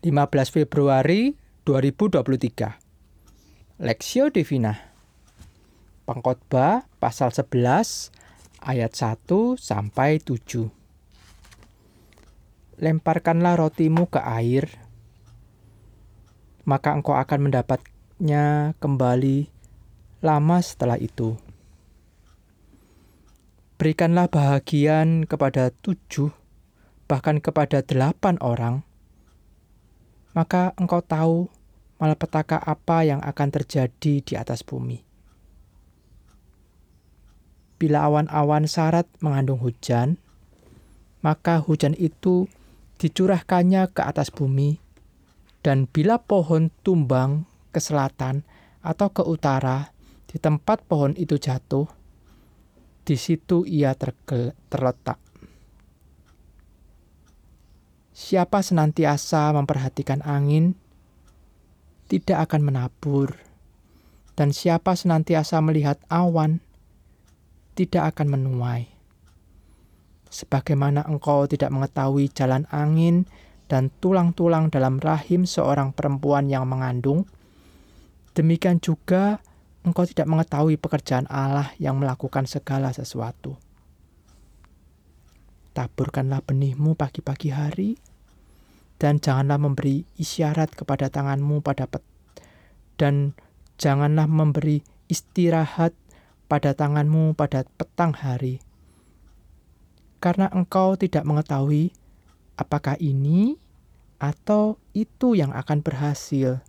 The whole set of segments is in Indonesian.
15 Februari 2023 Lexio Divina. Pengkhotbah pasal 11 ayat 1 sampai 7 Lemparkanlah rotimu ke air maka engkau akan mendapatnya kembali lama setelah itu. Berikanlah bahagian kepada tujuh, bahkan kepada delapan orang, maka engkau tahu malapetaka apa yang akan terjadi di atas bumi. Bila awan-awan sarat mengandung hujan, maka hujan itu dicurahkannya ke atas bumi, dan bila pohon tumbang ke selatan atau ke utara, di tempat pohon itu jatuh, di situ ia terletak. Siapa senantiasa memperhatikan angin, tidak akan menabur, dan siapa senantiasa melihat awan, tidak akan menuai. Sebagaimana engkau tidak mengetahui jalan angin dan tulang-tulang dalam rahim seorang perempuan yang mengandung, demikian juga engkau tidak mengetahui pekerjaan Allah yang melakukan segala sesuatu. Taburkanlah benihmu pagi-pagi hari, dan janganlah memberi isyarat kepada tanganmu pada pet, dan janganlah memberi istirahat pada tanganmu pada petang hari. Karena engkau tidak mengetahui apakah ini atau itu yang akan berhasil,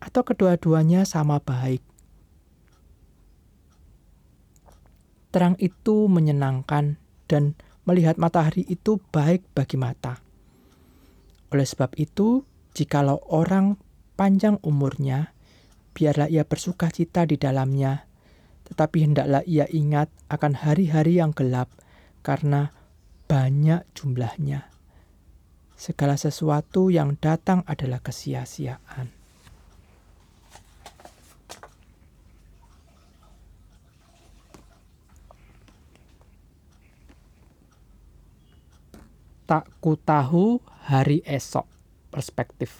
atau kedua-duanya sama baik. Terang itu menyenangkan dan melihat matahari itu baik bagi mata. Oleh sebab itu, jikalau orang panjang umurnya, biarlah ia bersuka cita di dalamnya, tetapi hendaklah ia ingat akan hari-hari yang gelap, karena banyak jumlahnya. Segala sesuatu yang datang adalah kesia-siaan. tak ku tahu hari esok. Perspektif.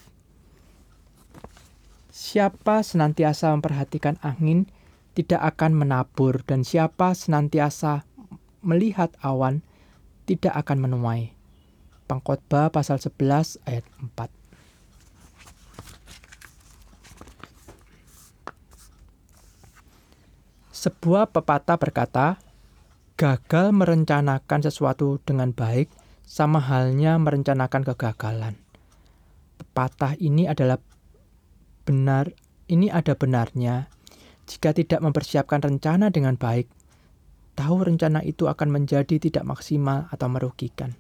Siapa senantiasa memperhatikan angin tidak akan menabur dan siapa senantiasa melihat awan tidak akan menuai. Pengkhotbah pasal 11 ayat 4. Sebuah pepatah berkata, gagal merencanakan sesuatu dengan baik sama halnya merencanakan kegagalan. Pepatah ini adalah benar, ini ada benarnya. Jika tidak mempersiapkan rencana dengan baik, tahu rencana itu akan menjadi tidak maksimal atau merugikan.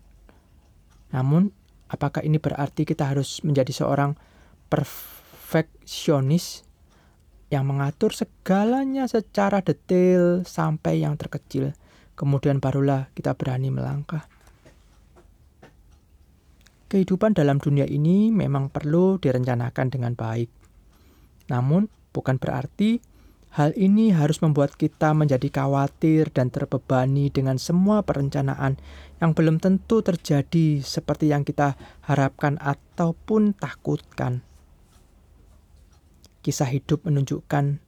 Namun, apakah ini berarti kita harus menjadi seorang perfeksionis yang mengatur segalanya secara detail sampai yang terkecil? Kemudian barulah kita berani melangkah. Kehidupan dalam dunia ini memang perlu direncanakan dengan baik. Namun, bukan berarti hal ini harus membuat kita menjadi khawatir dan terbebani dengan semua perencanaan yang belum tentu terjadi seperti yang kita harapkan ataupun takutkan. Kisah hidup menunjukkan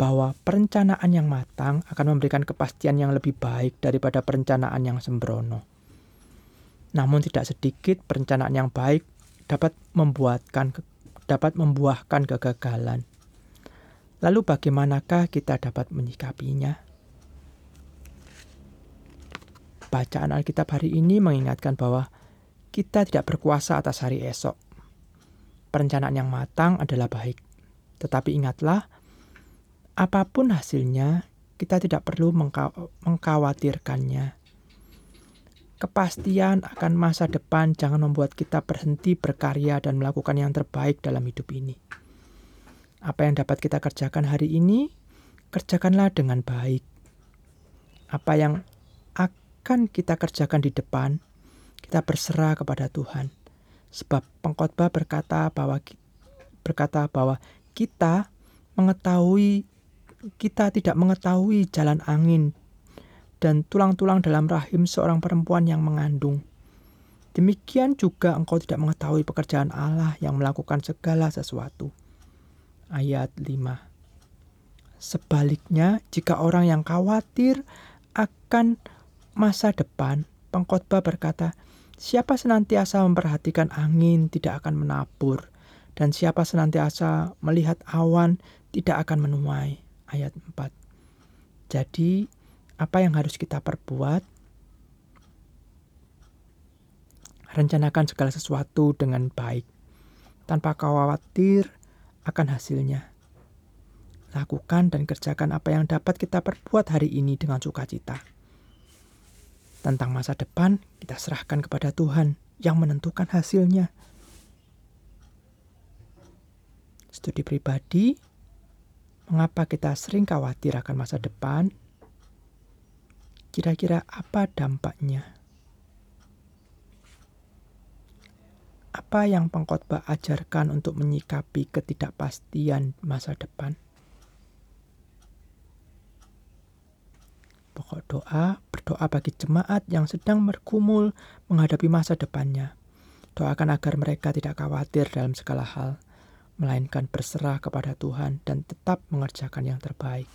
bahwa perencanaan yang matang akan memberikan kepastian yang lebih baik daripada perencanaan yang sembrono. Namun tidak sedikit perencanaan yang baik dapat membuatkan dapat membuahkan kegagalan. Lalu bagaimanakah kita dapat menyikapinya? Bacaan Alkitab hari ini mengingatkan bahwa kita tidak berkuasa atas hari esok. Perencanaan yang matang adalah baik. Tetapi ingatlah, apa pun hasilnya, kita tidak perlu mengkhawatirkannya Kepastian akan masa depan jangan membuat kita berhenti berkarya dan melakukan yang terbaik dalam hidup ini. Apa yang dapat kita kerjakan hari ini, kerjakanlah dengan baik. Apa yang akan kita kerjakan di depan, kita berserah kepada Tuhan. Sebab pengkhotbah berkata bahwa berkata bahwa kita mengetahui kita tidak mengetahui jalan angin dan tulang-tulang dalam rahim seorang perempuan yang mengandung. Demikian juga engkau tidak mengetahui pekerjaan Allah yang melakukan segala sesuatu. Ayat 5 Sebaliknya, jika orang yang khawatir akan masa depan, pengkhotbah berkata, Siapa senantiasa memperhatikan angin tidak akan menabur, dan siapa senantiasa melihat awan tidak akan menuai. Ayat 4 Jadi, apa yang harus kita perbuat? Rencanakan segala sesuatu dengan baik, tanpa khawatir akan hasilnya. Lakukan dan kerjakan apa yang dapat kita perbuat hari ini dengan sukacita. Tentang masa depan, kita serahkan kepada Tuhan yang menentukan hasilnya. Studi pribadi, mengapa kita sering khawatir akan masa depan? Kira-kira apa dampaknya? Apa yang pengkhotbah ajarkan untuk menyikapi ketidakpastian masa depan? Pokok doa, berdoa bagi jemaat yang sedang bergumul menghadapi masa depannya. Doakan agar mereka tidak khawatir dalam segala hal, melainkan berserah kepada Tuhan dan tetap mengerjakan yang terbaik.